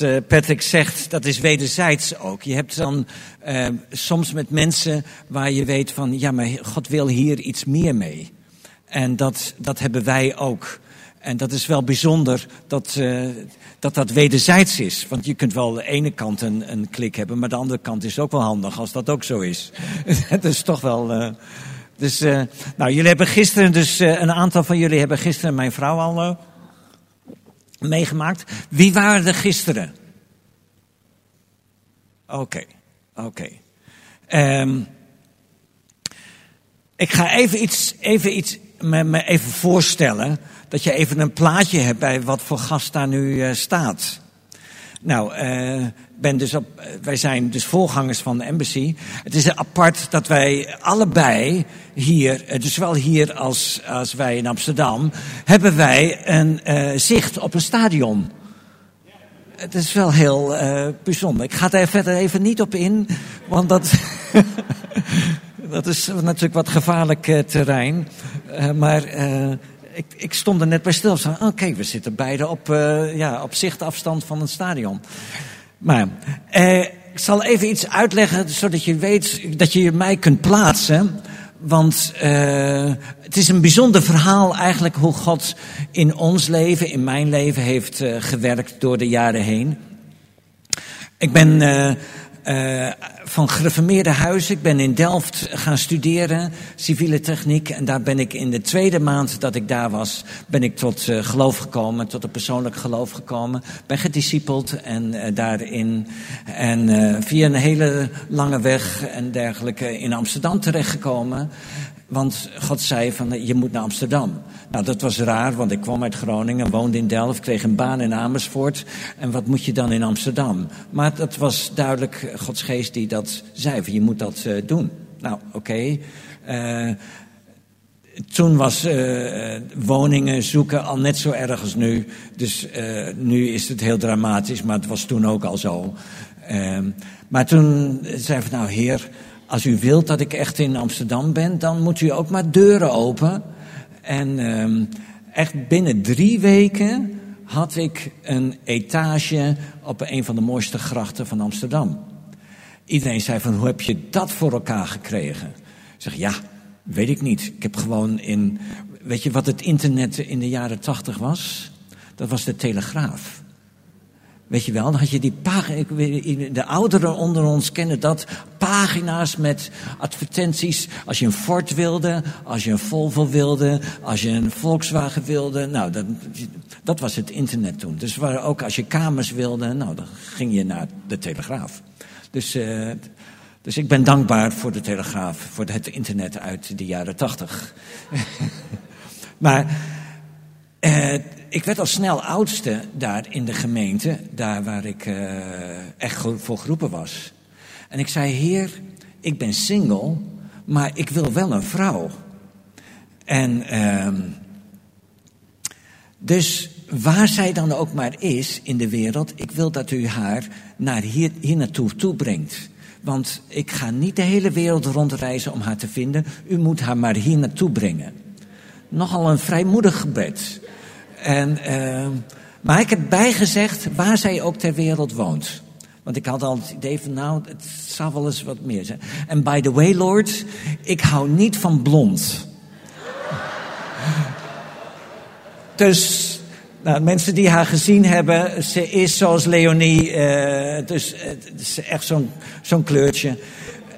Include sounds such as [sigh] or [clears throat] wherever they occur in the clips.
eh, Patrick zegt, dat is wederzijds ook. Je hebt dan uh, soms met mensen waar je weet van, ja, maar God wil hier iets meer mee. En dat, dat hebben wij ook. En dat is wel bijzonder dat, uh, dat dat wederzijds is. Want je kunt wel de ene kant een, een klik hebben, maar de andere kant is ook wel handig als dat ook zo is. [laughs] Het is toch wel. Dus, nou, jullie hebben gisteren, dus een aantal van jullie hebben gisteren mijn vrouw al meegemaakt. Wie waren er gisteren? Oké, oké. Um, ik ga even iets, even iets me, me even voorstellen. Dat je even een plaatje hebt bij wat voor gast daar nu uh, staat. Nou, uh, ben dus op, wij zijn dus voorgangers van de embassy. Het is apart dat wij allebei hier, dus zowel hier als, als wij in Amsterdam, hebben wij een zicht op een stadion. Het is wel heel uh, bijzonder. Ik ga daar verder even niet op in, want dat, [laughs] dat is natuurlijk wat gevaarlijk terrein. maar ik, ik stond er net bij stil. Oké, we zitten beide op, ja, op zichtafstand van een stadion. Maar eh, ik zal even iets uitleggen zodat je weet dat je mij kunt plaatsen. Want uh, het is een bijzonder verhaal eigenlijk hoe God in ons leven, in mijn leven heeft gewerkt door de jaren heen. Ik ben uh, van gereformeerde huis. Ik ben in Delft gaan studeren, civiele techniek. En daar ben ik in de tweede maand dat ik daar was, ben ik tot uh, geloof gekomen, tot een persoonlijk geloof gekomen. Ben gediscipeld en uh, daarin. En via een hele lange weg en dergelijke in Amsterdam terechtgekomen. Want God zei van je moet naar Amsterdam. Nou, dat was raar, want ik kwam uit Groningen, woonde in Delft, kreeg een baan in Amersfoort. En wat moet je dan in Amsterdam? Maar dat was duidelijk Gods geest die dat zei, van je moet dat uh, doen. Nou, oké. Uh, toen was woningen zoeken al net zo erg als nu. Dus nu is het heel dramatisch, maar het was toen ook al zo. Uh, maar toen zei van nou heer, als u wilt dat ik echt in Amsterdam ben, dan moet u ook maar deuren open. En um, echt binnen drie weken had ik een etage op een van de mooiste grachten van Amsterdam. Iedereen zei van, hoe heb je dat voor elkaar gekregen? Ik zeg, ja, weet ik niet. Ik heb gewoon in, weet je wat het internet in de jaren tachtig was? Dat was de telegraaf. Weet je wel, dan had je die de ouderen onder ons kennen dat, pagina's met advertenties. Als je een Ford wilde, als je een Volvo wilde, als je een Volkswagen wilde. Nou, dat, dat was het internet toen. Dus waren ook als je kamers wilde, nou, dan ging je naar de Telegraaf. Dus, uh, dus ik ben dankbaar voor de Telegraaf, voor het internet uit de jaren tachtig. [laughs] maar... Uh, ik werd al snel oudste daar in de gemeente, daar waar ik uh, echt voor geroepen was. En ik zei, heer, ik ben single, maar ik wil wel een vrouw. En uh, dus waar zij dan ook maar is in de wereld, ik wil dat u haar naar hier, hier naartoe toebrengt. Want ik ga niet de hele wereld rondreizen om haar te vinden. U moet haar maar hier naartoe brengen. Nogal een vrijmoedig gebed. En, uh, maar ik heb bijgezegd waar zij ook ter wereld woont. Want ik had al het idee van, nou, het zou wel eens wat meer zijn. En by the way, Lord, ik hou niet van blond. [laughs] dus, nou, mensen die haar gezien hebben, ze is zoals Leonie. Uh, dus is echt zo'n zo'n kleurtje.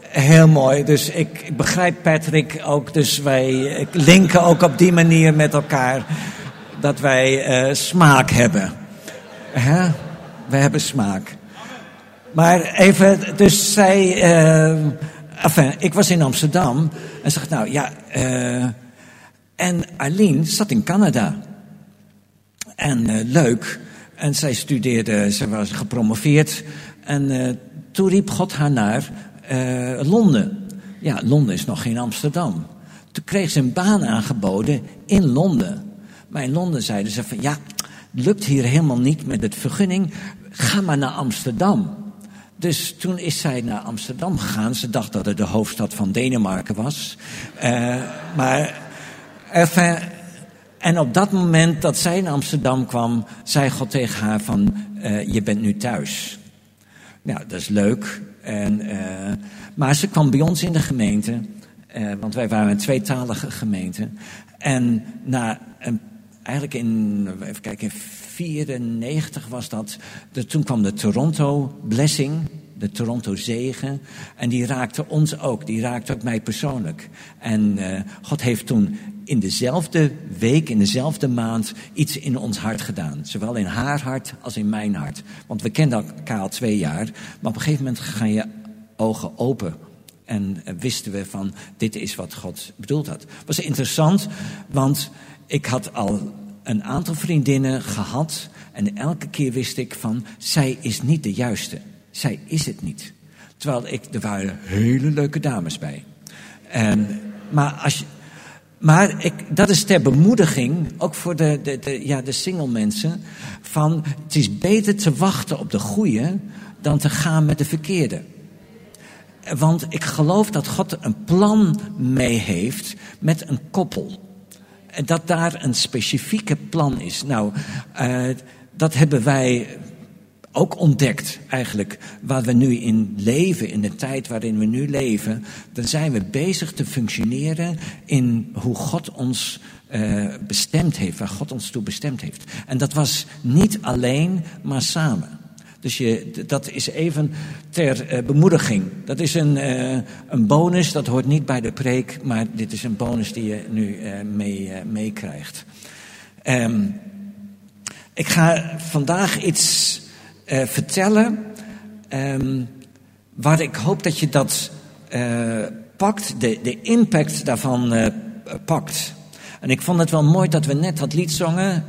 Heel mooi. Dus ik begrijp Patrick ook. Dus wij linken ook op die manier met elkaar dat wij uh, smaak hebben. Hè? We hebben smaak. Maar even, dus zij. Uh, enfin, ik was in Amsterdam en zegt, nou ja. Uh, en Arlene zat in Canada. En leuk. En zij studeerde, ze was gepromoveerd. En toen riep God haar naar Londen. Ja, Londen is nog geen Amsterdam. Toen kreeg ze een baan aangeboden in Londen. Maar in Londen zeiden ze van ja, lukt hier helemaal niet met het vergunning. Ga maar naar Amsterdam. Dus toen is zij naar Amsterdam gegaan. Ze dacht dat het de hoofdstad van Denemarken was. Uh, maar enfin, En op dat moment dat zij in Amsterdam kwam, zei God tegen haar van, uh, je bent nu thuis. Nou, dat is leuk. En, uh, maar ze kwam bij ons in de gemeente, want wij waren een tweetalige gemeente. En na een, eigenlijk in, even kijken, in 94 was dat. Toen kwam de Toronto Blessing, de Toronto Zegen. En die raakte ons ook, die raakte ook mij persoonlijk. En uh, God heeft toen in dezelfde week, in dezelfde maand, iets in ons hart gedaan. Zowel in haar hart als in mijn hart. Want we kenden elkaar al twee jaar, maar op een gegeven moment gaan je ogen open. En wisten we van, dit is wat God bedoeld had. Het was interessant, want ik had al een aantal vriendinnen gehad. En elke keer wist ik van, zij is niet de juiste. Zij is het niet. Terwijl ik, er waren hele leuke dames bij. En, maar als je, maar ik, dat is ter bemoediging, ook voor de, de, de, ja, de single mensen, van het is beter te wachten op de goede dan te gaan met de verkeerde. Want ik geloof dat God een plan mee heeft met een koppel. Dat daar een specifieke plan is. Nou, uh, dat hebben wij ook ontdekt eigenlijk waar we nu in leven, in de tijd waarin we nu leven, dan zijn we bezig te functioneren in hoe God ons uh, bestemd heeft, waar God ons toe bestemd heeft. En dat was niet alleen, maar samen. Dus je, dat is even ter uh, bemoediging. Dat is een, uh, een bonus, dat hoort niet bij de preek, maar dit is een bonus die je nu meekrijgt. Mee um, ik ga vandaag iets vertellen. Um, waar ik hoop dat je dat pakt, de, de impact daarvan pakt. En ik vond het wel mooi dat we net dat lied zongen,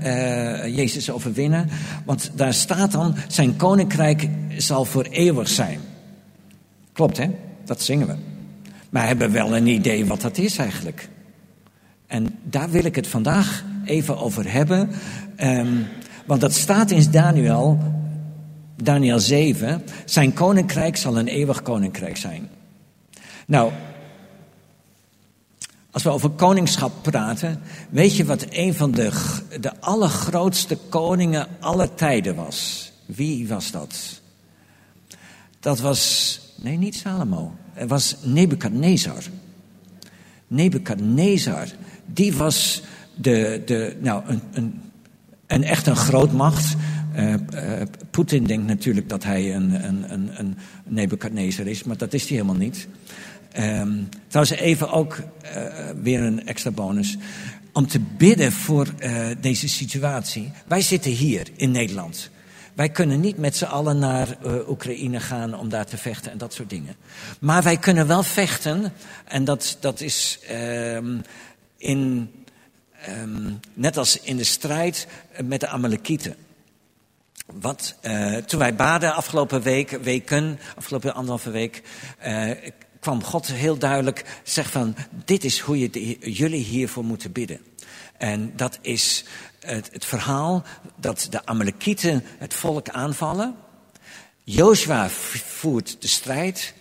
Jezus overwinnen. Want daar staat dan, zijn koninkrijk zal voor eeuwig zijn. Klopt hè, dat zingen we. Maar hebben we wel een idee wat dat is eigenlijk. En daar wil ik het vandaag even over hebben. Um, want dat staat in Daniel Daniel 7, zijn koninkrijk zal een eeuwig koninkrijk zijn. Nou, als we over koningschap praten, weet je wat een van de, de allergrootste koningen aller tijden was? Wie was dat? Dat was, nee, niet Salomo. Het was Nebukadnezar. Nebukadnezar, die was de, de, nou, een, een, een echt een grootmacht. Uh, uh, Poetin denkt natuurlijk dat hij een, een, een, een Nebuchadnezzar is, maar dat is hij helemaal niet. Um, trouwens, even ook uh, weer een extra bonus. Om te bidden voor deze situatie. Wij zitten hier in Nederland. Wij kunnen niet met z'n allen naar uh, Oekraïne gaan om daar te vechten en dat soort dingen. Maar wij kunnen wel vechten, en dat, dat is um, in, um, net als in de strijd met de Amalekieten. Wat, toen wij baden afgelopen week, weken, afgelopen anderhalve week, kwam God heel duidelijk zeggen van, dit is hoe je jullie hiervoor moeten bidden. En dat is het, het verhaal dat de Amalekieten het volk aanvallen. Joshua voert de strijd.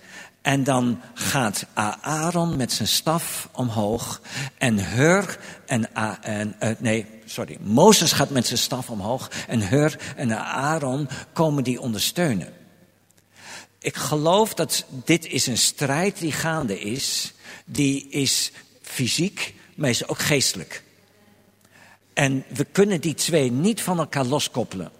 En dan gaat Aaron met zijn staf omhoog. En Hur en, en uh, nee, sorry, Mozes gaat met zijn staf omhoog. En Hur en Aaron komen die ondersteunen. Ik geloof dat dit is een strijd die gaande is. Die is fysiek, maar is ook geestelijk. En we kunnen die twee niet van elkaar loskoppelen.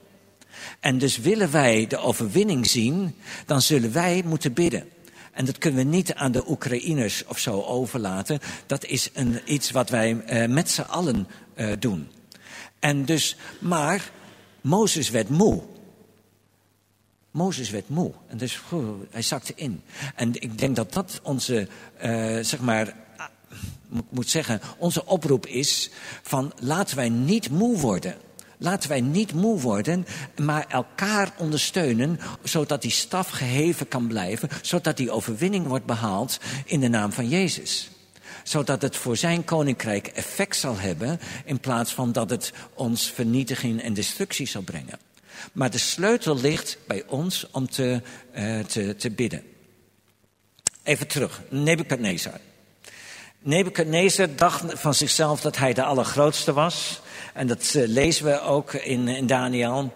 En dus willen wij de overwinning zien, dan zullen wij moeten bidden. En dat kunnen we niet aan de Oekraïners of zo overlaten. Dat is een, iets wat wij uh, met z'n allen uh, doen. En dus, maar Mozes werd moe. Mozes werd moe. En dus hij zakte in. En ik denk dat dat onze, uh, zeg maar, moet zeggen, onze oproep is van laten wij niet moe worden. Laten wij niet moe worden, maar elkaar ondersteunen, zodat die staf geheven kan blijven, zodat die overwinning wordt behaald in de naam van Jezus. Zodat het voor zijn koninkrijk effect zal hebben, in plaats van dat het ons vernietiging en destructie zal brengen. Maar de sleutel ligt bij ons om te, uh, te, te bidden. Even terug, Nebuchadnezzar. Nebuchadnezzar dacht van zichzelf dat hij de allergrootste was. En dat eh, lezen we ook in, in Daniel.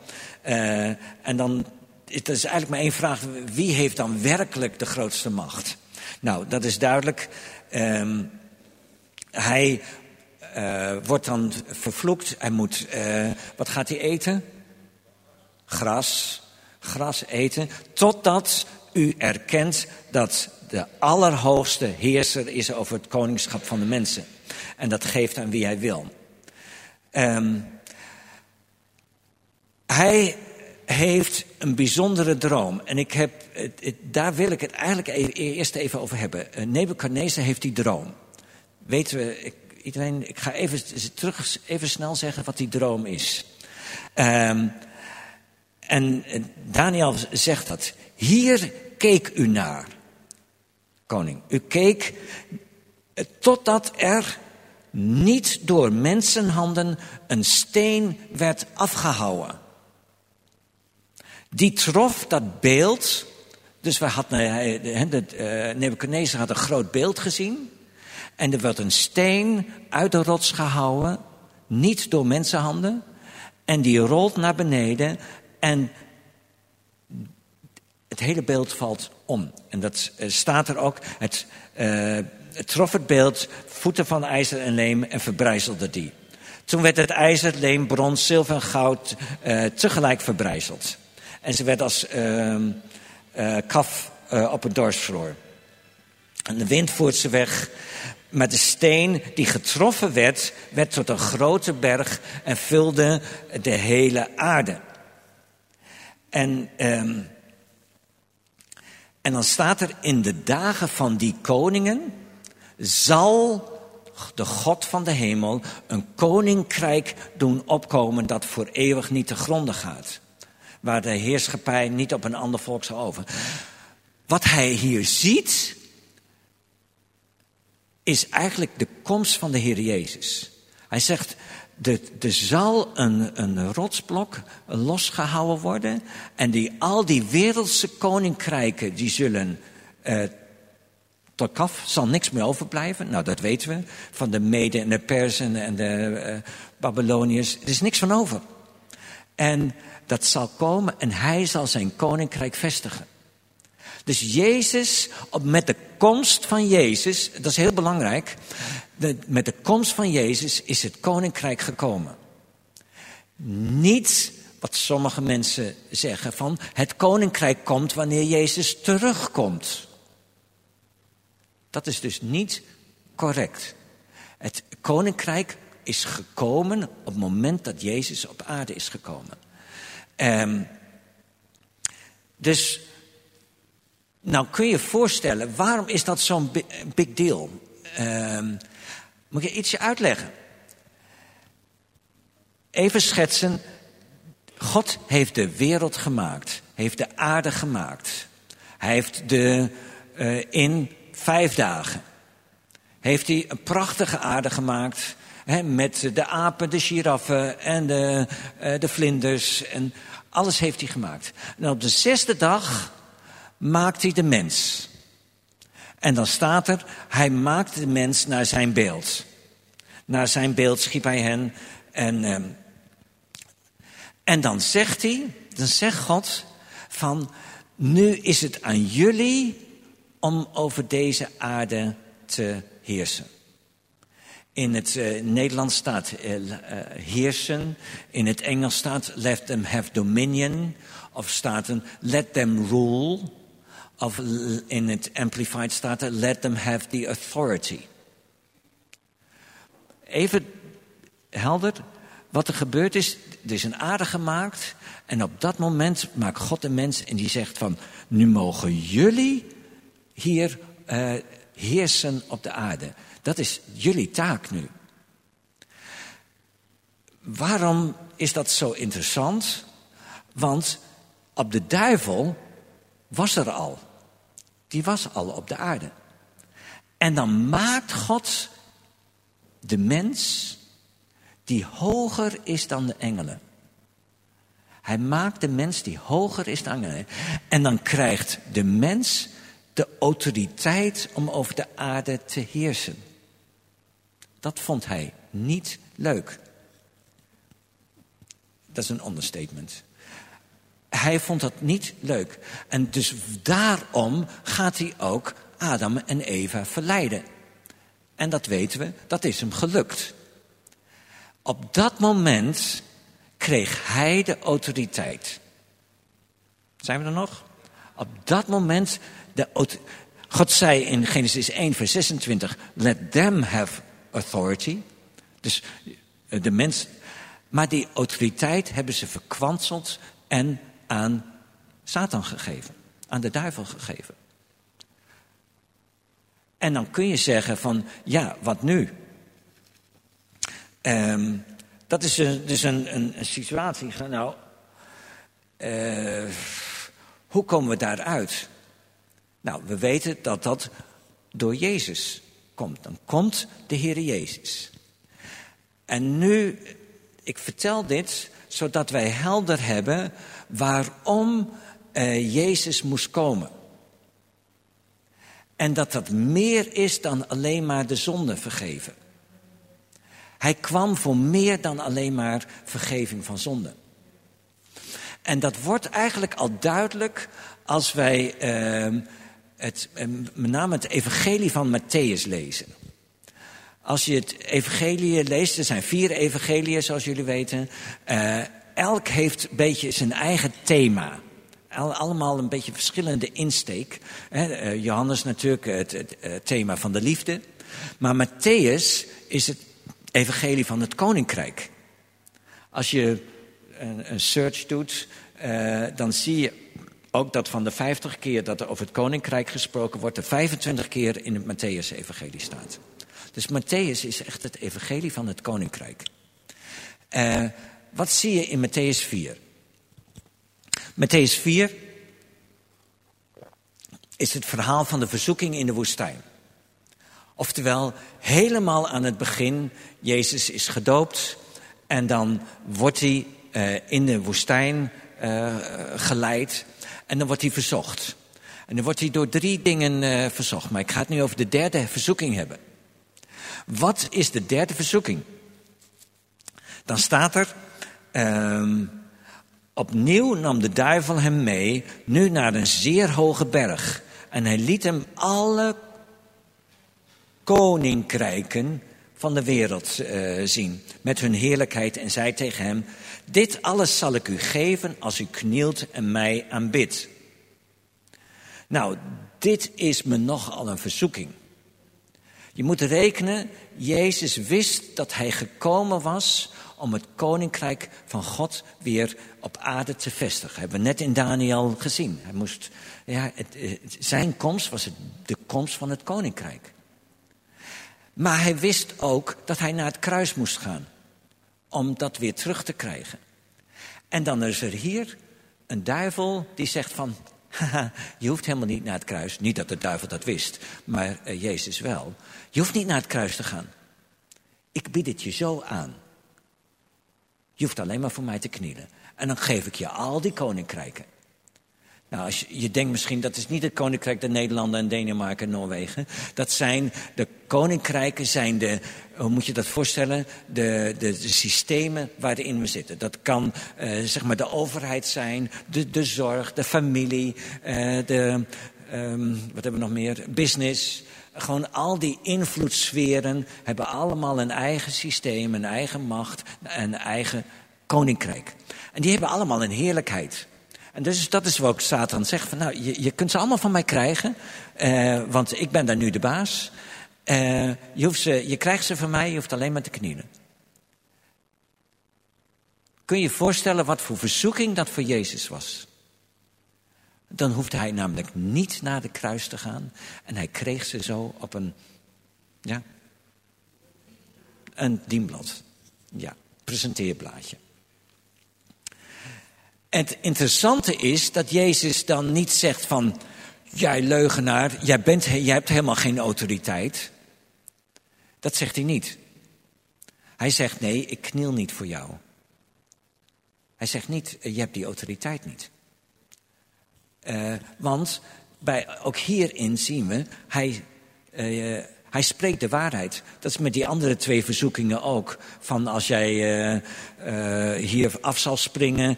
Uh, en dan het is eigenlijk maar één vraag. Wie heeft dan werkelijk de grootste macht? Nou, dat is duidelijk. Um, hij wordt dan vervloekt. Hij moet, wat gaat hij eten? Gras. Gras eten. Totdat u erkent dat de allerhoogste heerser is over het koningschap van de mensen. En dat geeft aan wie hij wil. Um, hij heeft een bijzondere droom. En ik heb, daar wil ik het eigenlijk e-, eerst even over hebben. Eh, Nebuchadnezzar heeft die droom. Weten we, ik, ik ga even terug even snel zeggen wat die droom is. Um, en eh, Daniel zegt dat. Hier keek u naar, koning. U keek eh, totdat er niet door mensenhanden een steen werd afgehouden. Die trof dat beeld. Dus we hadden, uh, Nebuchadnezzar had een groot beeld gezien. En er werd een steen uit de rots gehouden. Niet door mensenhanden. En die rolt naar beneden. En het hele beeld valt om. En dat uh, staat er ook. Het, uh, trof het beeld, voeten van ijzer en leem en verbrijzelde die. Toen werd het ijzer, leem, brons, zilver en goud uh, tegelijk verbrijzeld. En ze werd als uh, kaf op het dorsvloer. En de wind voert ze weg. Maar de steen die getroffen werd, werd tot een grote berg en vulde de hele aarde. En, um, en dan staat er in de dagen van die koningen zal de God van de hemel een koninkrijk doen opkomen dat voor eeuwig niet te gronden gaat waar de heerschappij niet op een ander volk zal over. Wat hij hier ziet, is eigenlijk de komst van de Heer Jezus. Hij zegt, er zal een, een rotsblok losgehouden worden. En die, al die wereldse koninkrijken, die zullen uh, tot kaf, zal niks meer overblijven. Nou, dat weten we. Van de Mede en de Persen en de uh, Babyloniërs. Er is niks van over. En dat zal komen en hij zal zijn koninkrijk vestigen. Dus Jezus, met de komst van Jezus, dat is heel belangrijk. Met de komst van Jezus is het koninkrijk gekomen. Niet wat sommige mensen zeggen van het koninkrijk komt wanneer Jezus terugkomt. Dat is dus niet correct. Het koninkrijk is gekomen op het moment dat Jezus op aarde is gekomen. Um, dus, nou kun je je voorstellen, waarom is dat zo'n big deal? Um, moet ik ietsje uitleggen? Even schetsen. God heeft de wereld gemaakt, heeft de aarde gemaakt. Hij heeft de uh, in vijf dagen heeft hij een prachtige aarde gemaakt met de apen, de giraffen en de, uh, de vlinders. En alles heeft hij gemaakt. En op de zesde dag maakt hij de mens. En dan staat er, hij maakt de mens naar zijn beeld. Naar zijn beeld schiep hij hen. En, uh, en dan zegt hij, dan zegt God van, nu is het aan jullie om over deze aarde te heersen. In het uh, Nederlands staat uh, uh, heersen. In het Engels staat let them have dominion. Of staat een let them rule. Of in het Amplified staat let them have the authority. Even helder. Wat er gebeurd is, er is een aarde gemaakt. En op dat moment maakt God een mens en die zegt van... nu mogen jullie hier heersen op de aarde. Dat is jullie taak nu. Waarom is dat zo interessant? Want op de duivel was er al. Die was al op de aarde. En dan maakt God de mens die hoger is dan de engelen. Hij maakt de mens die hoger is dan de engelen. En dan krijgt de mens de autoriteit om over de aarde te heersen. Dat vond hij niet leuk. Dat is een understatement. Hij vond dat niet leuk. En dus daarom gaat hij ook Adam en Eva verleiden. En dat weten we, dat is hem gelukt. Op dat moment kreeg hij de autoriteit. Zijn we er nog? Op dat moment, de, God zei in Genesis 1, vers 26, let them have authority. Dus eh, de mens, maar die autoriteit hebben ze verkwanseld en aan Satan gegeven, aan de duivel gegeven. En dan kun je zeggen van, ja, wat nu? Um, dat is dus een, een, een situatie. Nou, uh, hoe komen we daaruit? Nou, we weten dat dat door Jezus komt. Dan komt de Heer Jezus. En nu, ik vertel dit zodat wij helder hebben waarom uh, Jezus moest komen. En dat dat meer is dan alleen maar de zonde vergeven. Hij kwam voor meer dan alleen maar vergeving van zonde. En dat wordt eigenlijk al duidelijk als wij uh, het, uh, met name het evangelie van Matthäus lezen. Als je het evangelie leest, er zijn vier evangeliën zoals jullie weten. Uh, elk heeft een beetje zijn eigen thema. Allemaal een beetje verschillende insteek. Uh, Johannes natuurlijk het, het, thema van de liefde. Maar Matthäus is het evangelie van het koninkrijk. Als je een, search doet, uh, dan zie je ook dat van de 50 keer dat er over het koninkrijk gesproken wordt, er 25 keer in het Matthäus-evangelie staat. Dus Matthäus is echt het evangelie van het koninkrijk. Uh, wat zie je in Matthäus 4? Matthäus 4 is het verhaal van de verzoeking in de woestijn. Oftewel, helemaal aan het begin, Jezus is gedoopt en dan wordt hij uh, in de woestijn uh, geleid en dan wordt hij verzocht. En dan wordt hij door drie dingen uh, verzocht. Maar ik ga het nu over de derde verzoeking hebben. Wat is de derde verzoeking? Dan staat er, um, opnieuw nam de duivel hem mee, nu naar een zeer hoge berg. En hij liet hem alle koninkrijken van de wereld uh, zien, met hun heerlijkheid, en zei tegen hem, dit alles zal ik u geven als u knielt en mij aanbidt. Nou, dit is me nogal een verzoeking. Je moet rekenen, Jezus wist dat hij gekomen was om het koninkrijk van God weer op aarde te vestigen. Hebben we net in Daniel gezien. Hij moest, ja, het, zijn komst was het, de komst van het koninkrijk. Maar hij wist ook dat hij naar het kruis moest gaan. Om dat weer terug te krijgen. En dan is er hier een duivel die zegt van... Haha, je hoeft helemaal niet naar het kruis. Niet dat de duivel dat wist, maar uh, Jezus wel. Je hoeft niet naar het kruis te gaan. Ik bied het je zo aan. Je hoeft alleen maar voor mij te knielen. En dan geef ik je al die koninkrijken. Nou, als je, je, denkt misschien dat is niet het koninkrijk der Nederlanden en Denemarken en Noorwegen. Dat zijn de koninkrijken, zijn de, hoe moet je dat voorstellen? De, de, de systemen waarin we zitten. Dat kan uh, zeg maar de overheid zijn, de, de zorg, de familie, uh, de, um, wat hebben we nog meer? Business. Gewoon al die invloedssferen hebben allemaal een eigen systeem, een eigen macht, een eigen koninkrijk. En die hebben allemaal een heerlijkheid. En dus dat is wat Satan zegt. Van, nou, je, je kunt ze allemaal van mij krijgen, uh, want ik ben daar nu de baas. Uh, je, hoeft ze, je krijgt ze van mij, je hoeft alleen maar te knielen. Kun je je voorstellen wat voor verzoeking dat voor Jezus was? Dan hoefde hij namelijk niet naar de kruis te gaan. En hij kreeg ze zo op een, ja, een dienblad. Ja, presenteerblaadje. Het interessante is dat Jezus dan niet zegt van, jij leugenaar, jij, bent, jij hebt helemaal geen autoriteit. Dat zegt hij niet. Hij zegt, nee, ik kniel niet voor jou. Hij zegt niet, je hebt die autoriteit niet. Uh, want bij, ook hierin zien we, hij, uh, Hij spreekt de waarheid. Dat is met die andere twee verzoekingen ook. Van als jij uh, hier af zal springen,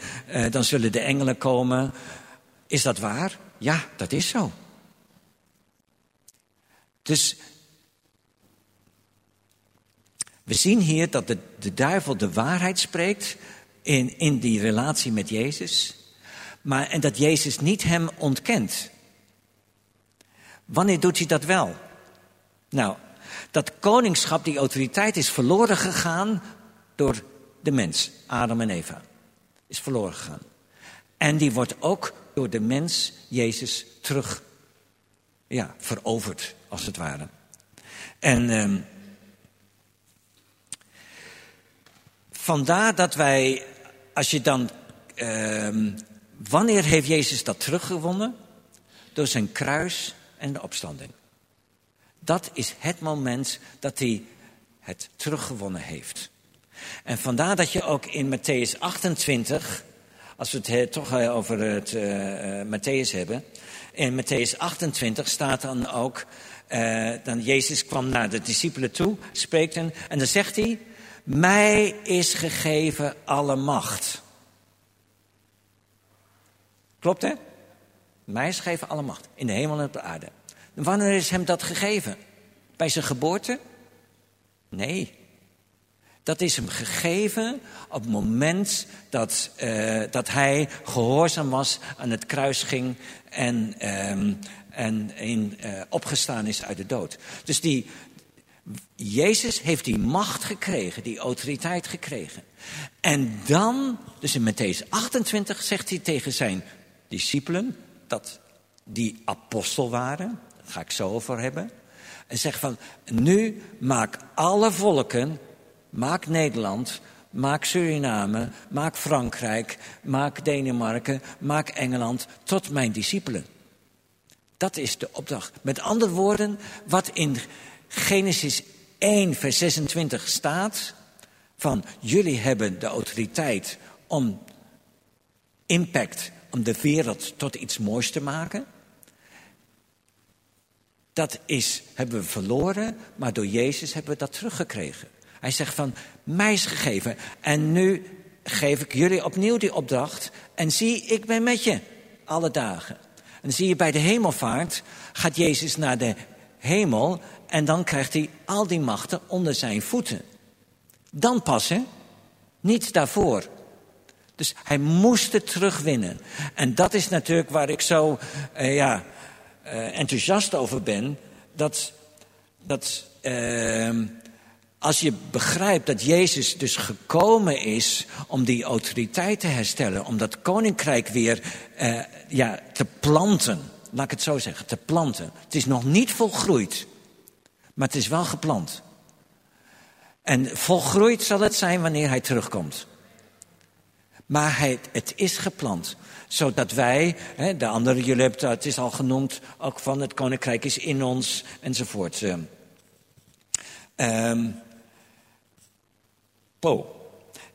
dan zullen de engelen komen. Is dat waar? Ja, dat is zo. Dus we zien hier dat de, de duivel de waarheid spreekt in, in die relatie met Jezus. Maar, en dat Jezus niet hem ontkent. Wanneer doet hij dat wel? Nou, dat koningschap, die autoriteit is verloren gegaan door de mens, Adam en Eva. Is verloren gegaan. En die wordt ook door de mens, Jezus, terug ja, veroverd, als het ware. En uh, vandaar dat wij, als je dan. Uh, wanneer heeft Jezus dat teruggewonnen? Door zijn kruis en de opstanding. Dat is het moment dat hij het teruggewonnen heeft. En vandaar dat je ook in Matthäus 28, als we het toch over het uh, Matthäus hebben, in Matthäus 28 staat dan ook, uh, dan Jezus kwam naar de discipelen toe, spreekt hen, en dan zegt hij, mij is gegeven alle macht. Klopt hè? Mij is alle macht, in de hemel en op de aarde. Wanneer is hem dat gegeven? Bij zijn geboorte? Nee. Dat is hem gegeven op het moment dat, uh, dat hij gehoorzaam was, aan het kruis ging en, um, en in, uh, opgestaan is uit de dood. Dus die, Jezus heeft die macht gekregen, die autoriteit gekregen. En dan, dus in Matthäus 28 zegt hij tegen zijn discipelen, dat die apostel waren, daar ga ik zo over hebben. En zegt van, nu maak alle volken, maak Nederland, maak Suriname, maak Frankrijk, maak Denemarken, maak Engeland tot mijn discipelen. Dat is de opdracht. Met andere woorden, wat in Genesis 1, vers 26 staat, van jullie hebben de autoriteit om impact, om de wereld tot iets moois te maken. Dat is, hebben we verloren, maar door Jezus hebben we dat teruggekregen. Hij zegt van, mij is gegeven en nu geef ik jullie opnieuw die opdracht. En zie, ik ben met je alle dagen. En zie je bij de hemelvaart, gaat Jezus naar de hemel en dan krijgt hij al die machten onder zijn voeten. Dan pas, hè? Niet daarvoor. Dus hij moest het terugwinnen. En dat is natuurlijk waar ik zo, uh, ja, uh, enthousiast over ben, dat, dat uh, als je begrijpt dat Jezus dus gekomen is om die autoriteit te herstellen, om dat koninkrijk weer uh, ja, te planten, laat ik het zo zeggen, te planten. Het is nog niet volgroeid, maar het is wel geplant. En volgroeid zal het zijn wanneer hij terugkomt. Maar het is geplant zodat wij, de andere, jullie hebben het is al genoemd, ook van het koninkrijk is in ons enzovoort. Um, po.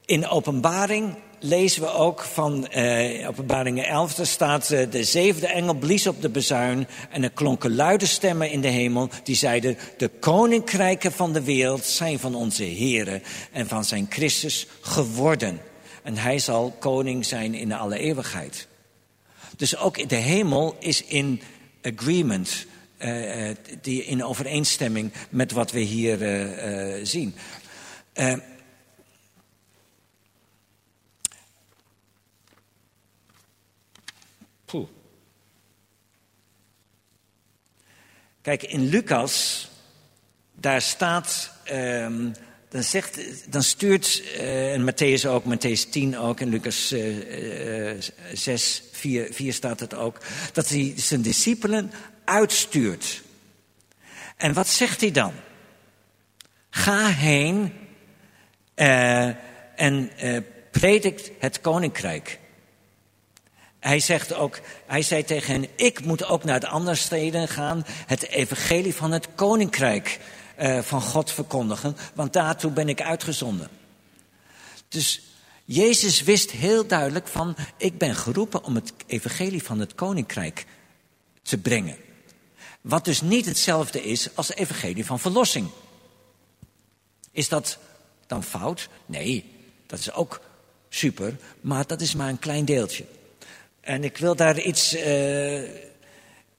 In openbaring lezen we ook van uh, openbaringen 11, daar staat uh, de zevende engel blies op de bezuin en er klonken luide stemmen in de hemel die zeiden, de koninkrijken van de wereld zijn van onze heren en van zijn Christus geworden. En hij zal koning zijn in alle eeuwigheid. Dus ook de hemel is in agreement, uh, die in overeenstemming met wat we hier uh, uh, zien. Kijk, in Lucas, daar staat. Um, dan, zegt, dan stuurt, uh, Matthäus ook, Matthäus 10 ook, en Lucas uh, uh, 6, 4, 4 staat het ook, dat hij zijn discipelen uitstuurt. En wat zegt hij dan? Ga heen uh, en uh, predikt het koninkrijk. Hij zegt ook, hij zei tegen hen, ik moet ook naar de andere steden gaan, het evangelie van het koninkrijk uh, van God verkondigen, want daartoe ben ik uitgezonden. Dus Jezus wist heel duidelijk van, ik ben geroepen om het evangelie van het koninkrijk te brengen. Wat dus niet hetzelfde is als de evangelie van verlossing. Is dat dan fout? Nee, dat is ook super, maar dat is maar een klein deeltje. En ik wil daar iets uh,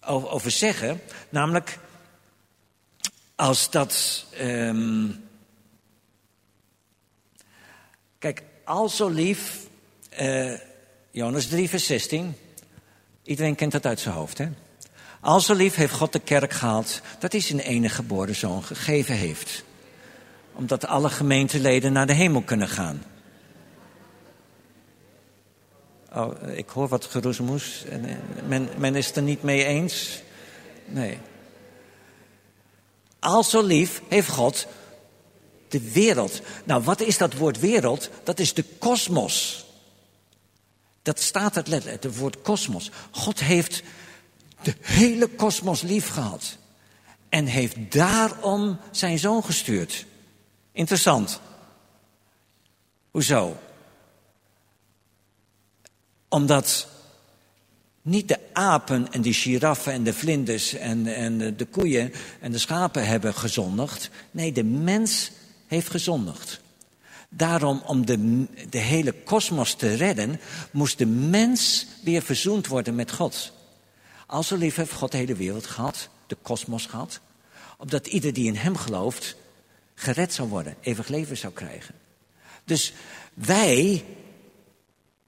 over zeggen, namelijk als dat. Um, kijk, al zo lief, uh, Jonas 3, vers 16. Iedereen kent dat uit zijn hoofd, hè? Al zo lief heeft God de kerk gehaald dat hij zijn enige geboren zoon gegeven heeft. Omdat alle gemeenteleden naar de hemel kunnen gaan. Oh, ik hoor wat geroezemoes. Men, men is het er niet mee eens. Nee. Al zo lief heeft God de wereld. Nou, wat is dat woord wereld? Dat is de kosmos. Dat staat het letterlijk, het woord kosmos. God heeft de hele kosmos lief gehad. En heeft daarom zijn zoon gestuurd. Interessant. Hoezo? Omdat niet de apen en de giraffen en de vlinders en, en de koeien en de schapen hebben gezondigd. Nee, de mens heeft gezondigd. Daarom, om de, de hele kosmos te redden, moest de mens weer verzoend worden met God. Al zo lief heeft God de hele wereld gehad, de kosmos gehad, opdat ieder die in hem gelooft, gered zou worden, eeuwig leven zou krijgen. Dus wij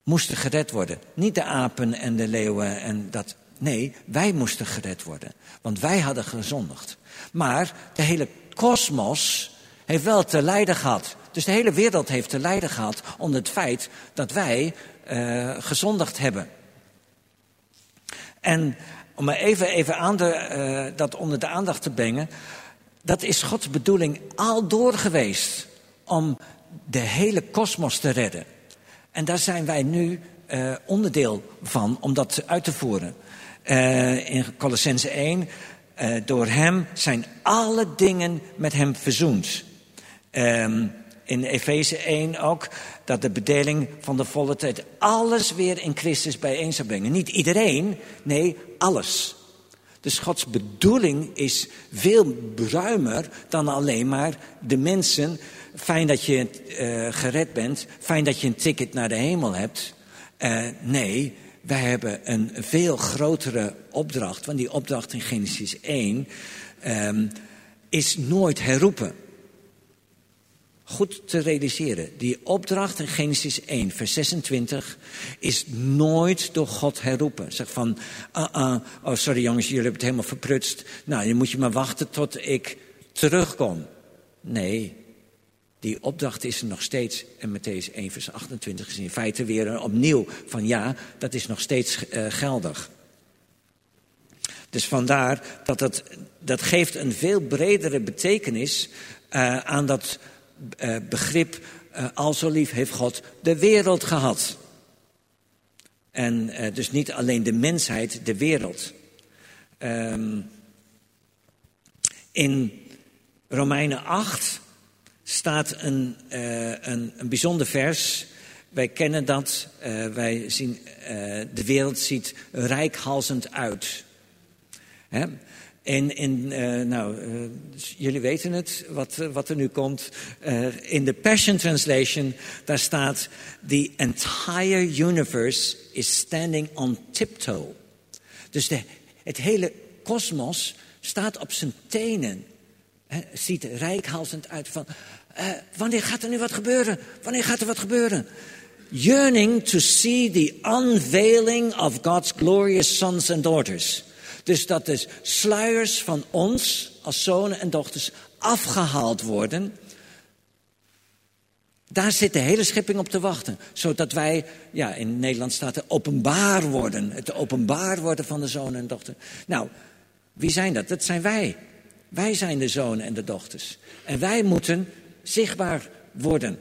moesten gered worden. Niet de apen en de leeuwen en dat. Nee, wij moesten gered worden. Want wij hadden gezondigd. Maar de hele kosmos heeft wel te lijden gehad. Dus de hele wereld heeft te lijden gehad onder het feit dat wij uh, gezondigd hebben. En om maar even, even aan de, uh, dat onder de aandacht te brengen. Dat is Gods bedoeling al door geweest. Om de hele kosmos te redden. En daar zijn wij nu uh, onderdeel van om dat uit te voeren. Uh, in Colossense 1, uh, door hem zijn alle dingen met hem verzoend. Um, in Efeze 1 ook, dat de bedeling van de volle tijd alles weer in Christus bijeen zou brengen. Niet iedereen, nee, alles. Dus Gods bedoeling is veel ruimer dan alleen maar de mensen fijn dat je uh, gered bent, fijn dat je een ticket naar de hemel hebt. Uh, nee, wij hebben een veel grotere opdracht, want die opdracht in Genesis 1 um, is nooit herroepen. Goed te realiseren, die opdracht in Genesis 1, vers 26, is nooit door God herroepen. Zeg van, uh, uh, oh sorry jongens, jullie hebben het helemaal verprutst. Nou, dan moet je maar wachten tot ik terugkom. Nee, die opdracht is er nog steeds. En Matthäus 1 vers 28 is in feite weer opnieuw van ja, dat is nog steeds uh, geldig. Dus vandaar dat het, dat geeft een veel bredere betekenis uh, aan dat uh, begrip. al zo lief heeft God de wereld gehad. En dus niet alleen de mensheid, de wereld. Um, in Romeinen 8 staat een, uh, een, een bijzonder vers. Wij kennen dat. Uh, wij zien, uh, de wereld ziet rijkhalzend uit. Hè? En nou, jullie weten het, wat, wat er nu komt. in de Passion Translation, daar staat... The entire universe is standing on tiptoe. Dus de, het hele kosmos staat op zijn tenen. Het ziet rijkhalzend uit van... Uh, wanneer gaat er nu wat gebeuren? Wanneer gaat er wat gebeuren? Yearning to see the unveiling of God's glorious sons and daughters. Dus dat de sluiers van ons als zonen en dochters afgehaald worden. Daar zit de hele schepping op te wachten. Zodat wij, ja, in Nederland staat er openbaar worden. Het openbaar worden van de zonen en dochters. Nou, wie zijn dat? Dat zijn wij. Wij zijn de zonen en de dochters. En wij moeten zichtbaar worden.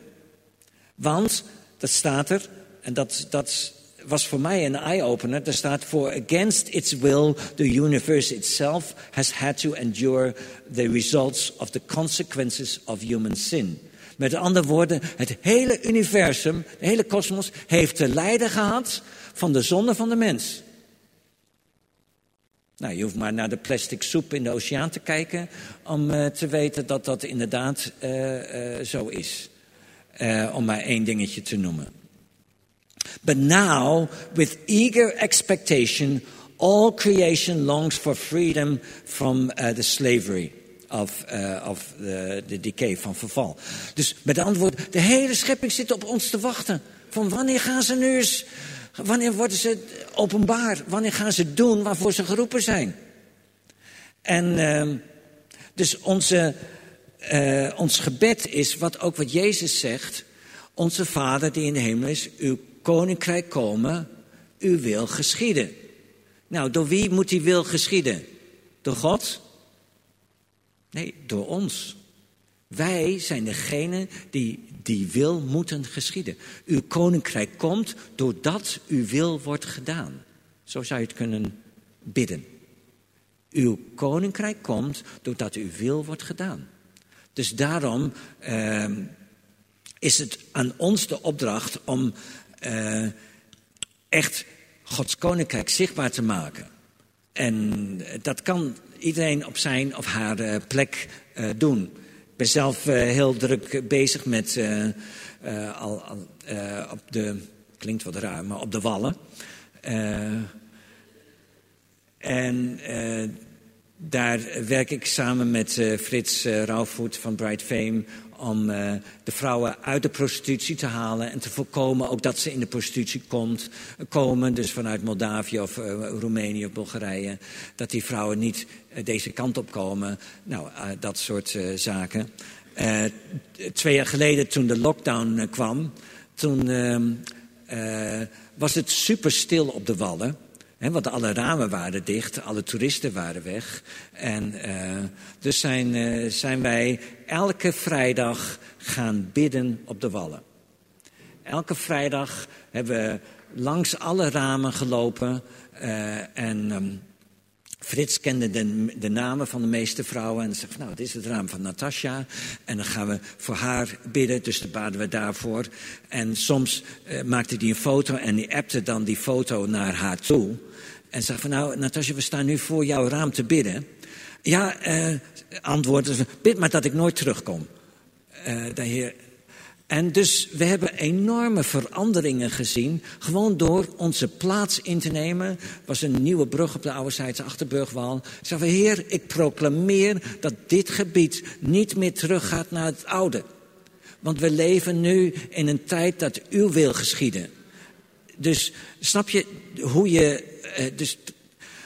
Want, dat staat er, en dat, dat was voor mij een eye-opener. Er staat, for against its will, the universe itself has had to endure the results of the consequences of human sin. Met andere woorden, het hele universum, de hele kosmos, heeft te lijden gehad van de zonde van de mens. Nou, je hoeft maar naar de plastic soep in de oceaan te kijken om uh, te weten dat dat inderdaad uh, uh, zo is. om maar één dingetje te noemen. But now, with eager expectation, all creation longs for freedom from the slavery of, of the, the decay, van verval. Dus met andere woorden, de hele schepping zit op ons te wachten. Van wanneer gaan ze nu eens Wanneer worden ze openbaar? Wanneer gaan ze doen waarvoor ze geroepen zijn? En uh, dus onze, uh, ons gebed is, wat ook wat Jezus zegt. Onze Vader die in de hemel is, uw koninkrijk komen, uw wil geschieden. Nou, door wie moet die wil geschieden? Door God? Nee, door ons. Wij zijn degene die die wil moeten geschieden. Uw koninkrijk komt doordat uw wil wordt gedaan. Zo zou je het kunnen bidden. Uw koninkrijk komt doordat uw wil wordt gedaan. Dus daarom uh, is het aan ons de opdracht om uh, echt Gods koninkrijk zichtbaar te maken. En dat kan iedereen op zijn of haar uh, plek uh, doen ben zelf uh, heel druk bezig met uh, al, al op de, klinkt wat raar, maar op de wallen. en daar werk ik samen met Frits Rauwvoet van Bright Fame om uh, de vrouwen uit de prostitutie te halen en te voorkomen ook dat ze in de prostitutie komt, komen, dus vanuit Moldavië of uh, Roemenië of Bulgarije, dat die vrouwen niet uh, deze kant op komen. Nou, dat soort zaken. twee jaar geleden toen de lockdown kwam, toen ehm, was het super stil op de Wallen want alle ramen waren dicht, alle toeristen waren weg. En uh, dus zijn, uh, zijn wij elke vrijdag gaan bidden op de wallen. Elke vrijdag hebben we langs alle ramen gelopen. Uh, en um, Frits kende de, de, namen van de meeste vrouwen. En zegt, nou, dit is het raam van Natasja. En dan gaan we voor haar bidden, dus dan baden we daarvoor. En soms uh, maakte hij een foto en die appte dan die foto naar haar toe. En zegt van, nou, Natasja, we staan nu voor jouw raam te bidden. Ja, eh, antwoordde ze, bid maar dat ik nooit terugkom. Uh, de heer... En dus we hebben enorme veranderingen gezien. Gewoon door onze plaats in te nemen. was een nieuwe brug op de oude Zijdse Achterburgwal. Zeggen we, Heer, ik proclameer dat dit gebied niet meer teruggaat naar het oude. Want we leven nu in een tijd dat uw wil geschieden. Dus snap je hoe je. Uh, dus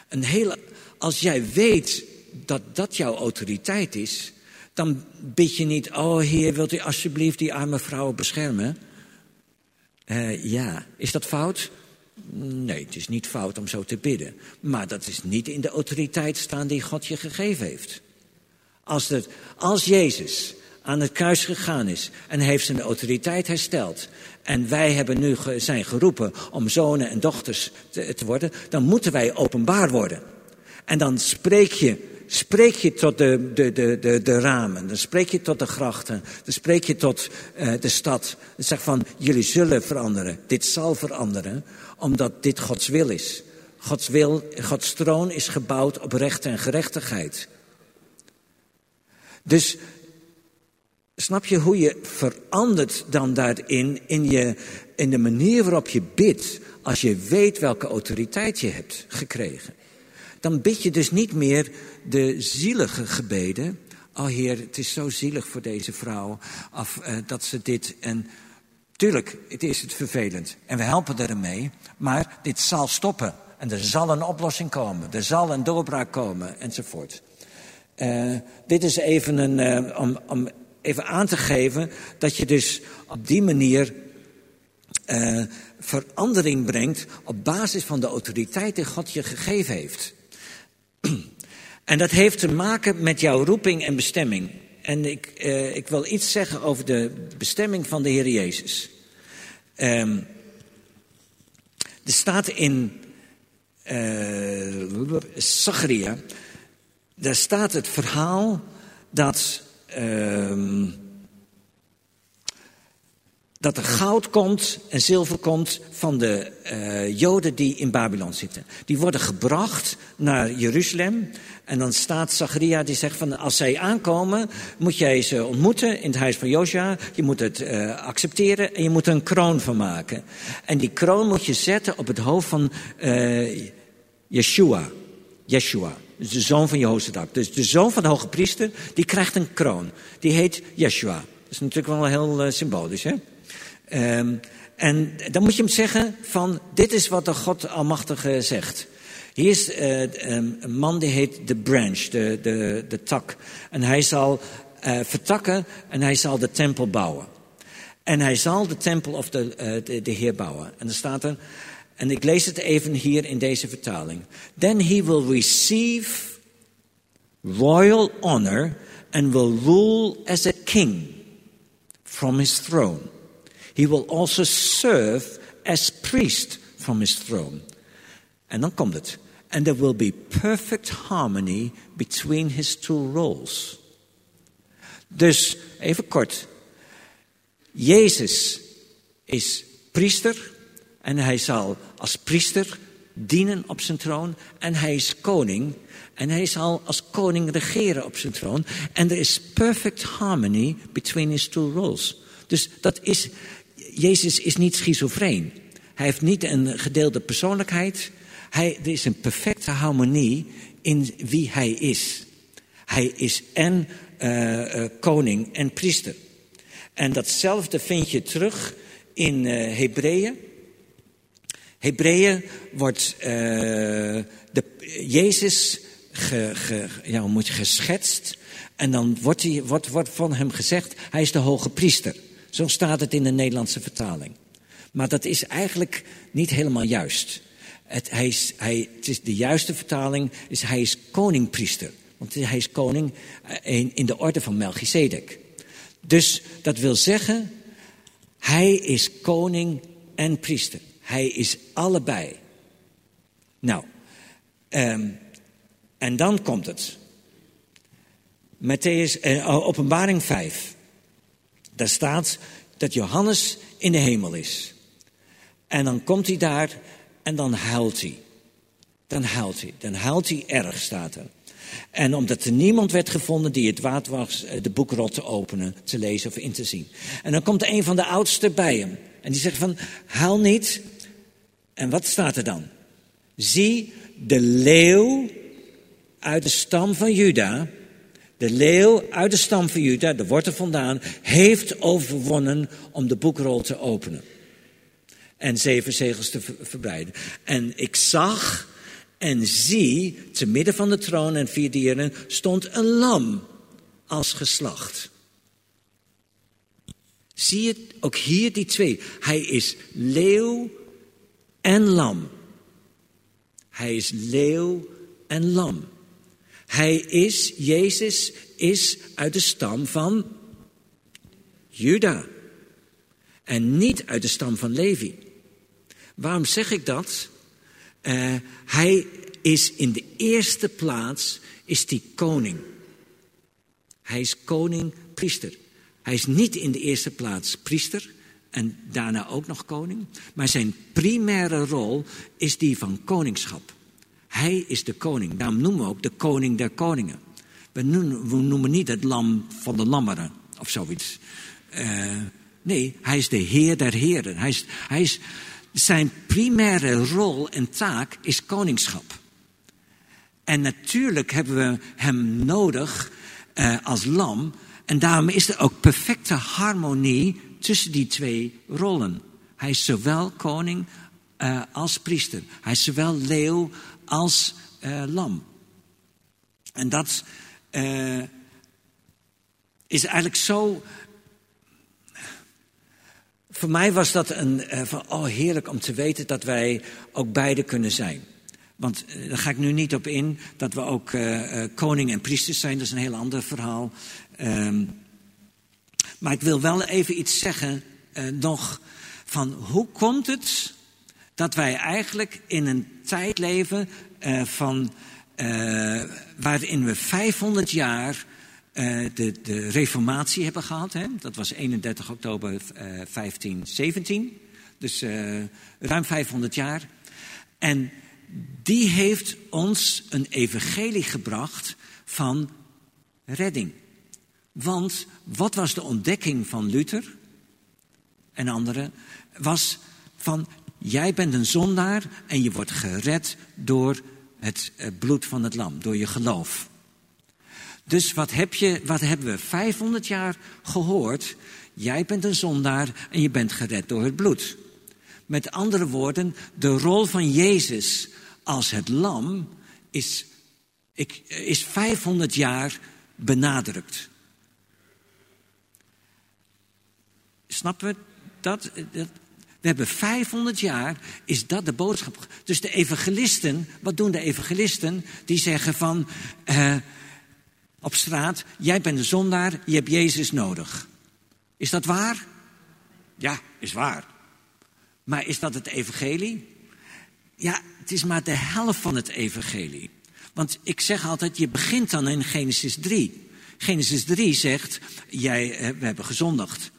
een hele, als jij weet dat dat jouw autoriteit is, dan bid je niet, oh Heer, wilt u alsjeblieft die arme vrouwen beschermen? Uh, ja, is dat fout? Nee, het is niet fout om zo te bidden. Maar dat is niet in de autoriteit staan die God je gegeven heeft. Als, het, als Jezus aan het kruis gegaan is en heeft zijn autoriteit hersteld. En wij hebben nu zijn geroepen om zonen en dochters te, te worden, dan moeten wij openbaar worden. En dan spreek je spreek je tot de, de, de, de, de ramen, dan spreek je tot de grachten, dan spreek je tot uh, de stad. Dan zeg van, jullie zullen veranderen, dit zal veranderen, omdat dit Gods wil is. Gods wil, Gods troon is gebouwd op recht en gerechtigheid. Dus snap je hoe je verandert dan daarin, in, je, in de manier waarop je bidt, als je weet welke autoriteit je hebt gekregen dan bid je dus niet meer de zielige gebeden. Oh Heer, het is zo zielig voor deze vrouw of, uh, dat ze dit en... Tuurlijk, het is het vervelend en we helpen ermee, maar dit zal stoppen. En er zal een oplossing komen, er zal een doorbraak komen enzovoort. Uh, dit is even een, uh, om, om even aan te geven dat je dus op die manier uh, verandering brengt op basis van de autoriteit die God je gegeven heeft. [clears throat] En dat heeft te maken met jouw roeping en bestemming. En ik, uh, ik wil iets zeggen over de bestemming van de Heer Jezus. Um, er staat in uh, Zacharia, daar staat het verhaal dat, uh, dat er goud komt en zilver komt van de uh, Joden die in Babylon zitten. Die worden gebracht naar Jeruzalem. En dan staat Zacharia die zegt van als zij aankomen, moet jij ze ontmoeten in het huis van Josia. Je moet het uh, accepteren en je moet er een kroon van maken. En die kroon moet je zetten op het hoofd van uh, Yeshua. Yeshua. Dus de zoon van Jehozadak. Dus de zoon van de hoge priester, die krijgt een kroon. Die heet Yeshua. Dat is natuurlijk wel heel symbolisch, hè? Um, en dan moet je hem zeggen van, dit is wat de God Almachtige zegt. Hier is uh, een man die heet de branch, de, de, de tak. En hij zal uh, vertakken en hij zal de tempel bouwen. En hij zal de tempel of de, uh, de, de Heer bouwen. En dan staat er, en ik lees het even hier in deze vertaling. Then he will receive royal honor and will rule as a king from his throne. He will also serve as priest from his throne. En dan komt het. And there will be perfect harmony between his two roles. Dus even kort. Jezus is priester en hij zal als priester dienen op zijn troon en hij is koning en hij zal als koning regeren op zijn troon en er is perfect harmony between his two roles. Dus dat is Jezus is niet schizofreen. Hij heeft niet een gedeelde persoonlijkheid. Hij, er is een perfecte harmonie in wie hij is. Hij is en uh, uh, koning en priester. En datzelfde vind je terug in uh, Hebreeën. Hebreeën wordt de, Jezus ge, ja, moet geschetst. En dan wordt, wordt van hem gezegd, hij is de hoge priester. Zo staat het in de Nederlandse vertaling. Maar dat is eigenlijk niet helemaal juist. Het, hij is, hij, het is de juiste vertaling is hij is koningpriester. Want hij is koning eh, in, in de orde van Melchizedek. Dus dat wil zeggen, hij is koning en priester. Hij is allebei. Nou, um, en dan komt het. Matthäus, uh, openbaring 5. Daar staat dat Johannes in de hemel is. En dan komt hij daar en dan huilt hij. Dan huilt hij. Dan huilt hij erg, staat er. En omdat er niemand werd gevonden die het waard was eh, de boekrol te openen, te lezen of in te zien. En dan komt een van de oudsten bij hem. En die zegt van, huil niet. En wat staat er dan? Zie de leeuw uit de stam van Juda, de leeuw uit de stam van Juda, de wortel vandaan, heeft overwonnen om de boekrol te openen. En zeven zegels te verbreiden. En ik zag en zie, te midden van de troon en vier dieren, stond een lam als geslacht. Zie je ook hier die twee? Hij is leeuw en lam. Hij is leeuw en lam. Hij is, Jezus is uit de stam van Juda. En niet uit de stam van Levi. Waarom zeg ik dat? Uh, hij is in de eerste plaats, is die koning. Hij is koning, priester. Hij is niet in de eerste plaats priester en daarna ook nog koning. Maar zijn primaire rol is die van koningschap. Hij is de koning. Daarom noemen we ook de koning der koningen. We noemen, we niet het lam van de lammeren of zoiets. Uh, nee, hij is de heer der heren. Hij is, hij is, zijn primaire rol en taak is koningschap. En natuurlijk hebben we hem nodig uh, als lam. En daarom is er ook perfecte harmonie tussen die twee rollen. Hij is zowel koning uh, als priester. Hij is zowel leeuw als uh, lam. En dat uh, is eigenlijk zo. Voor mij was dat een uh, van oh heerlijk om te weten dat wij ook beide kunnen zijn. Want daar ga ik nu niet op in dat we ook koning en priesters zijn. Dat is een heel ander verhaal. Um, maar ik wil wel even iets zeggen nog van hoe komt het dat wij eigenlijk in een tijd leven uh, van, uh, waarin we 500 jaar uh, de, de reformatie hebben gehad. Hè? Dat was 31 oktober uh, 1517. Dus ruim 500 jaar. En die heeft ons een evangelie gebracht van redding. Want wat was de ontdekking van Luther en anderen? Was van jij bent een zondaar en je wordt gered door het eh, bloed van het lam, door je geloof. Dus wat, heb je, wat hebben we 500 jaar gehoord? Jij bent een zondaar en je bent gered door het bloed. Met andere woorden, de rol van Jezus als het lam is, is 500 jaar benadrukt. Snappen we dat? We hebben 500 jaar, is dat de boodschap. Dus de evangelisten, wat doen de evangelisten? Die zeggen van, uh, op straat, jij bent een zondaar, je hebt Jezus nodig. Is dat waar? Ja, is waar. Maar is dat het evangelie? Ja, het is maar de helft van het evangelie. Want ik zeg altijd, je begint dan in Genesis 3. Genesis 3 zegt, jij, eh, we hebben gezondigd.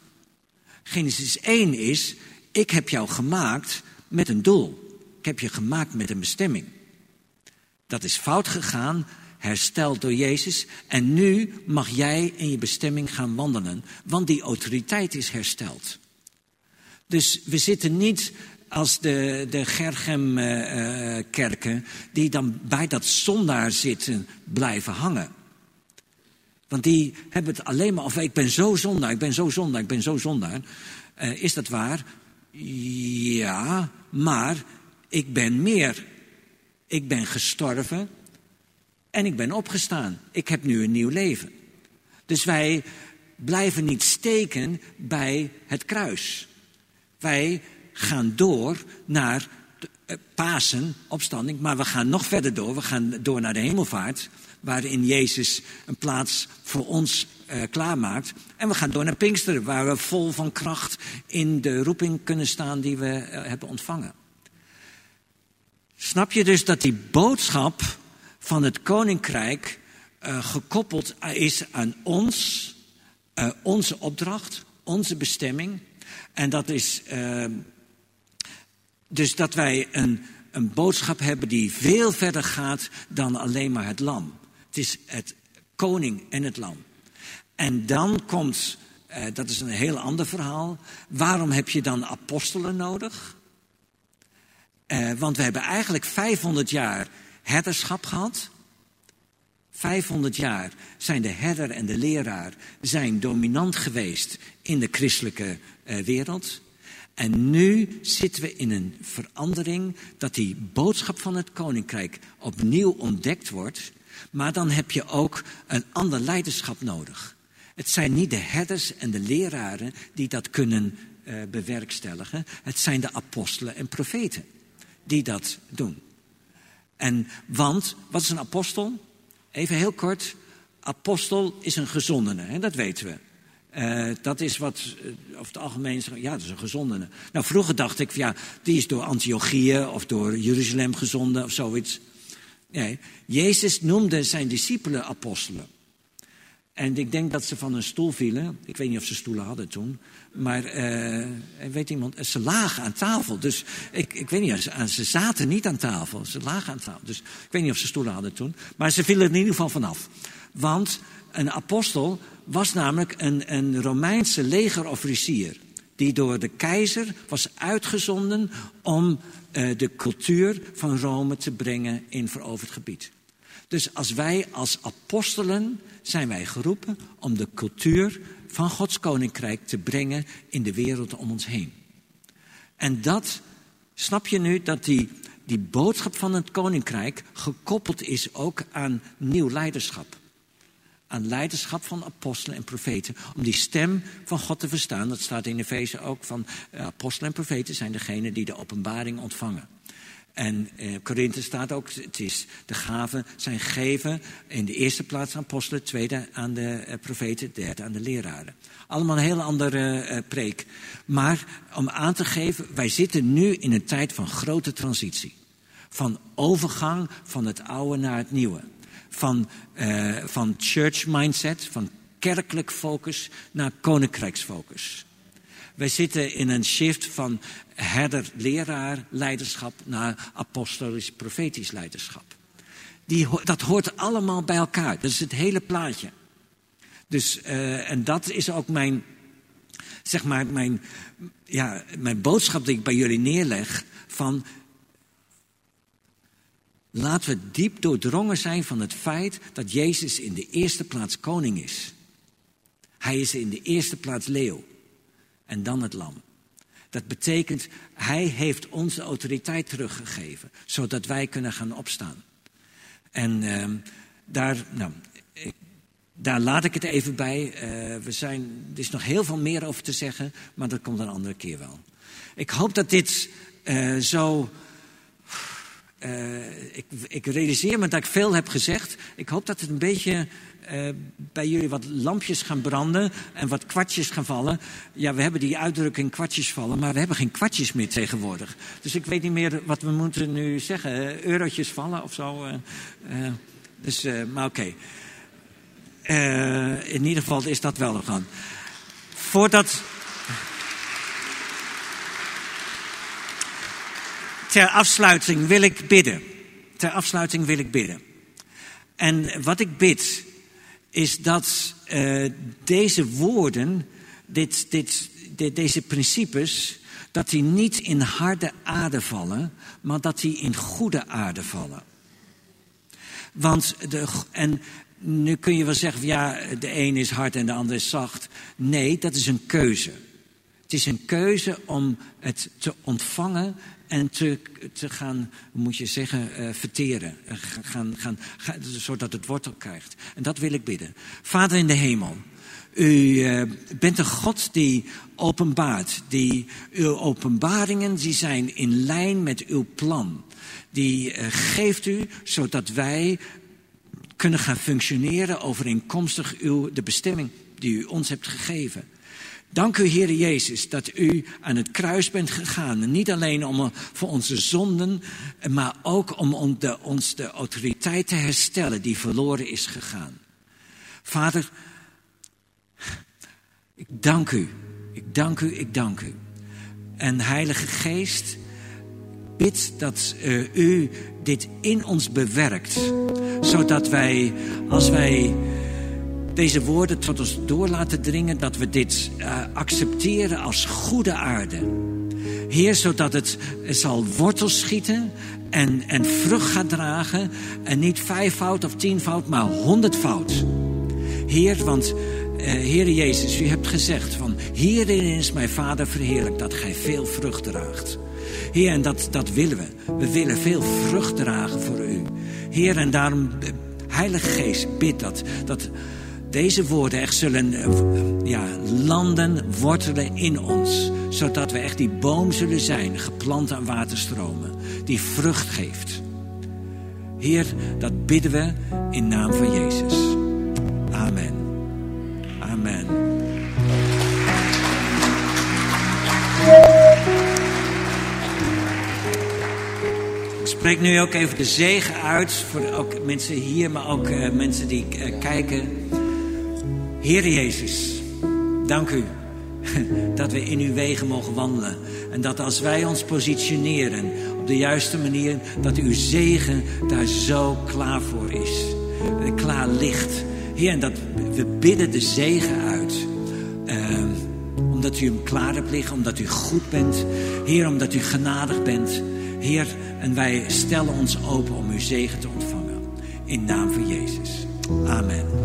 Genesis 1 is, ik heb jou gemaakt met een doel. Ik heb je gemaakt met een bestemming. Dat is fout gegaan, hersteld door Jezus. En nu mag jij in je bestemming gaan wandelen, want die autoriteit is hersteld. Dus we zitten niet als de, de Gergem-kerken, die dan bij dat zondaar zitten blijven hangen. Want die hebben het alleen maar of ik ben zo zondaar, ik ben zo zondaar, ik ben zo zondaar. Uh, is dat waar? Ja, maar ik ben meer. Ik ben gestorven en ik ben opgestaan. Ik heb nu een nieuw leven. Dus wij blijven niet steken bij het kruis. Wij gaan door naar eh, Pasen, opstanding, maar we gaan nog verder door. We gaan door naar de hemelvaart, waarin Jezus een plaats voor ons uh, klaarmaakt. En we gaan door naar Pinksteren, waar we vol van kracht in de roeping kunnen staan die we uh, hebben ontvangen. Snap je dus dat die boodschap van het koninkrijk uh, gekoppeld is aan ons, onze opdracht, onze bestemming. En dat is dus dat wij een, een boodschap hebben die veel verder gaat dan alleen maar het lam. Het is het koning en het lam. En dan komt, eh, dat is een heel ander verhaal. Waarom heb je dan apostelen nodig? Eh, want we hebben eigenlijk 500 jaar herderschap gehad. 500 jaar zijn de herder en de leraar zijn dominant geweest in de christelijke eh, wereld. En nu zitten we in een verandering dat die boodschap van het koninkrijk opnieuw ontdekt wordt. Maar dan heb je ook een ander leiderschap nodig. Het zijn niet de herders en de leraren die dat kunnen uh, bewerkstelligen. Het zijn de apostelen en profeten die dat doen. En want, wat is een apostel? Even heel kort. Apostel is een gezondene, hè, dat weten we. Uh, dat is wat uh, over het algemeen ja, dat is een gezondene. Nou, vroeger dacht ik, ja, die is door Antiochieën of door Jeruzalem gezonden of zoiets. Nee, Jezus noemde zijn discipelen apostelen. En ik denk dat ze van een stoel vielen. Ik weet niet of ze stoelen hadden toen. Maar uh, weet iemand, ze lagen aan tafel. Dus ik, ik weet niet, ze, ze zaten niet aan tafel. Ze lagen aan tafel. Dus ik weet niet of ze stoelen hadden toen. Maar ze vielen er in ieder geval vanaf. Want een apostel was namelijk een, een Romeinse legerofficier. Die door de keizer was uitgezonden om uh, de cultuur van Rome te brengen in veroverd gebied. Dus als wij als apostelen zijn wij geroepen om de cultuur van Gods koninkrijk te brengen in de wereld om ons heen. En dat, snap je nu, dat die, die boodschap van het koninkrijk gekoppeld is ook aan nieuw leiderschap aan leiderschap van apostelen en profeten. Om die stem van God te verstaan. Dat staat in Efeze ook van uh, apostelen en profeten zijn degenen die de openbaring ontvangen. En in uh, Korinthe staat ook, het is, de gaven zijn gegeven in de eerste plaats aan apostelen, tweede aan de uh, profeten, derde aan de leraren. Allemaal een heel andere uh, preek. Maar om aan te geven, wij zitten nu in een tijd van grote transitie. Van overgang van het oude naar het nieuwe. van, van church mindset, van kerkelijk focus naar koninkrijksfocus. Wij zitten in een shift van herder-leraar leiderschap naar apostolisch-profetisch leiderschap. Die, dat hoort allemaal bij elkaar. Dat is het hele plaatje. Dus, uh, en dat is ook mijn, zeg maar, mijn, ja, mijn boodschap die ik bij jullie neerleg. Van laten we diep doordrongen zijn van het feit dat Jezus in de eerste plaats koning is. Hij is in de eerste plaats leeuw en dan het lam. Dat betekent, hij heeft onze autoriteit teruggegeven, zodat wij kunnen gaan opstaan. En uh, daar, nou, daar laat ik het even bij. Uh, we zijn, er is nog heel veel meer over te zeggen, maar dat komt een andere keer wel. Ik hoop dat dit uh, zo. Uh, ik, ik, realiseer me dat ik veel heb gezegd. Ik hoop dat het een beetje uh, bij jullie wat lampjes gaan branden en wat kwartjes gaan vallen. Ja, we hebben die uitdrukking kwartjes vallen, maar we hebben geen kwartjes meer tegenwoordig. Dus ik weet niet meer wat we moeten nu zeggen. Eurotjes vallen of zo. Uh, dus, maar oké. In ieder geval is dat wel nog aan. Voordat. Ter afsluiting wil ik bidden. Ter afsluiting wil ik bidden. En wat ik bid is dat uh, deze woorden, dit, dit, deze principes, dat die niet in harde aarde vallen, maar dat die in goede aarde vallen. Want de, en nu kun je wel zeggen, ja, de een is hard en de ander is zacht. Nee, dat is een keuze. Het is een keuze om het te ontvangen en te, te gaan, moet je zeggen, uh, verteren. Uh, gaan, gaan, gaan, zodat het wortel krijgt. En dat wil ik bidden. Vader in de hemel, u uh, bent een God die openbaart. Die, uw openbaringen die zijn in lijn met uw plan. Die geeft u zodat wij kunnen gaan functioneren overeenkomstig uw, de bestemming die u ons hebt gegeven. Dank u, Heer Jezus, dat u aan het kruis bent gegaan. Niet alleen om, voor onze zonden, maar ook om de, ons de autoriteit te herstellen die verloren is gegaan. Vader, ik dank u. Ik dank u, ik dank u. En Heilige Geest, bid dat uh, u dit in ons bewerkt. Zodat wij, als wij deze woorden tot ons door laten dringen, dat we dit uh, accepteren als goede aarde. Heer, zodat het zal wortels schieten en, en vrucht gaat dragen. En niet vijfvoud of tienvoud, maar honderdvoud. Heer, want uh, Heer Jezus, u hebt gezegd van hierin is mijn Vader verheerlijk dat gij veel vrucht draagt. Heer, en dat, dat willen we. We willen veel vrucht dragen voor u. Heer, en daarom, eh, Heilige Geest, bid dat, dat deze woorden echt zullen eh, ja, landen, wortelen in ons. Zodat we echt die boom zullen zijn, geplant aan waterstromen, die vrucht geeft. Heer, dat bidden we in naam van Jezus. Amen. Amen. Ik spreek nu ook even de zegen uit voor ook mensen hier, maar ook uh, mensen die kijken. Heer Jezus, dank u [laughs] dat we in uw wegen mogen wandelen. En dat als wij ons positioneren op de juiste manier, dat uw zegen daar zo klaar voor is. Klaar ligt. Heer, en dat we bidden de zegen uit. Uh, omdat u hem klaar hebt liggen, omdat u goed bent. Heer, omdat u genadig bent. Heer, en wij stellen ons open om uw zegen te ontvangen. In naam van Jezus. Amen.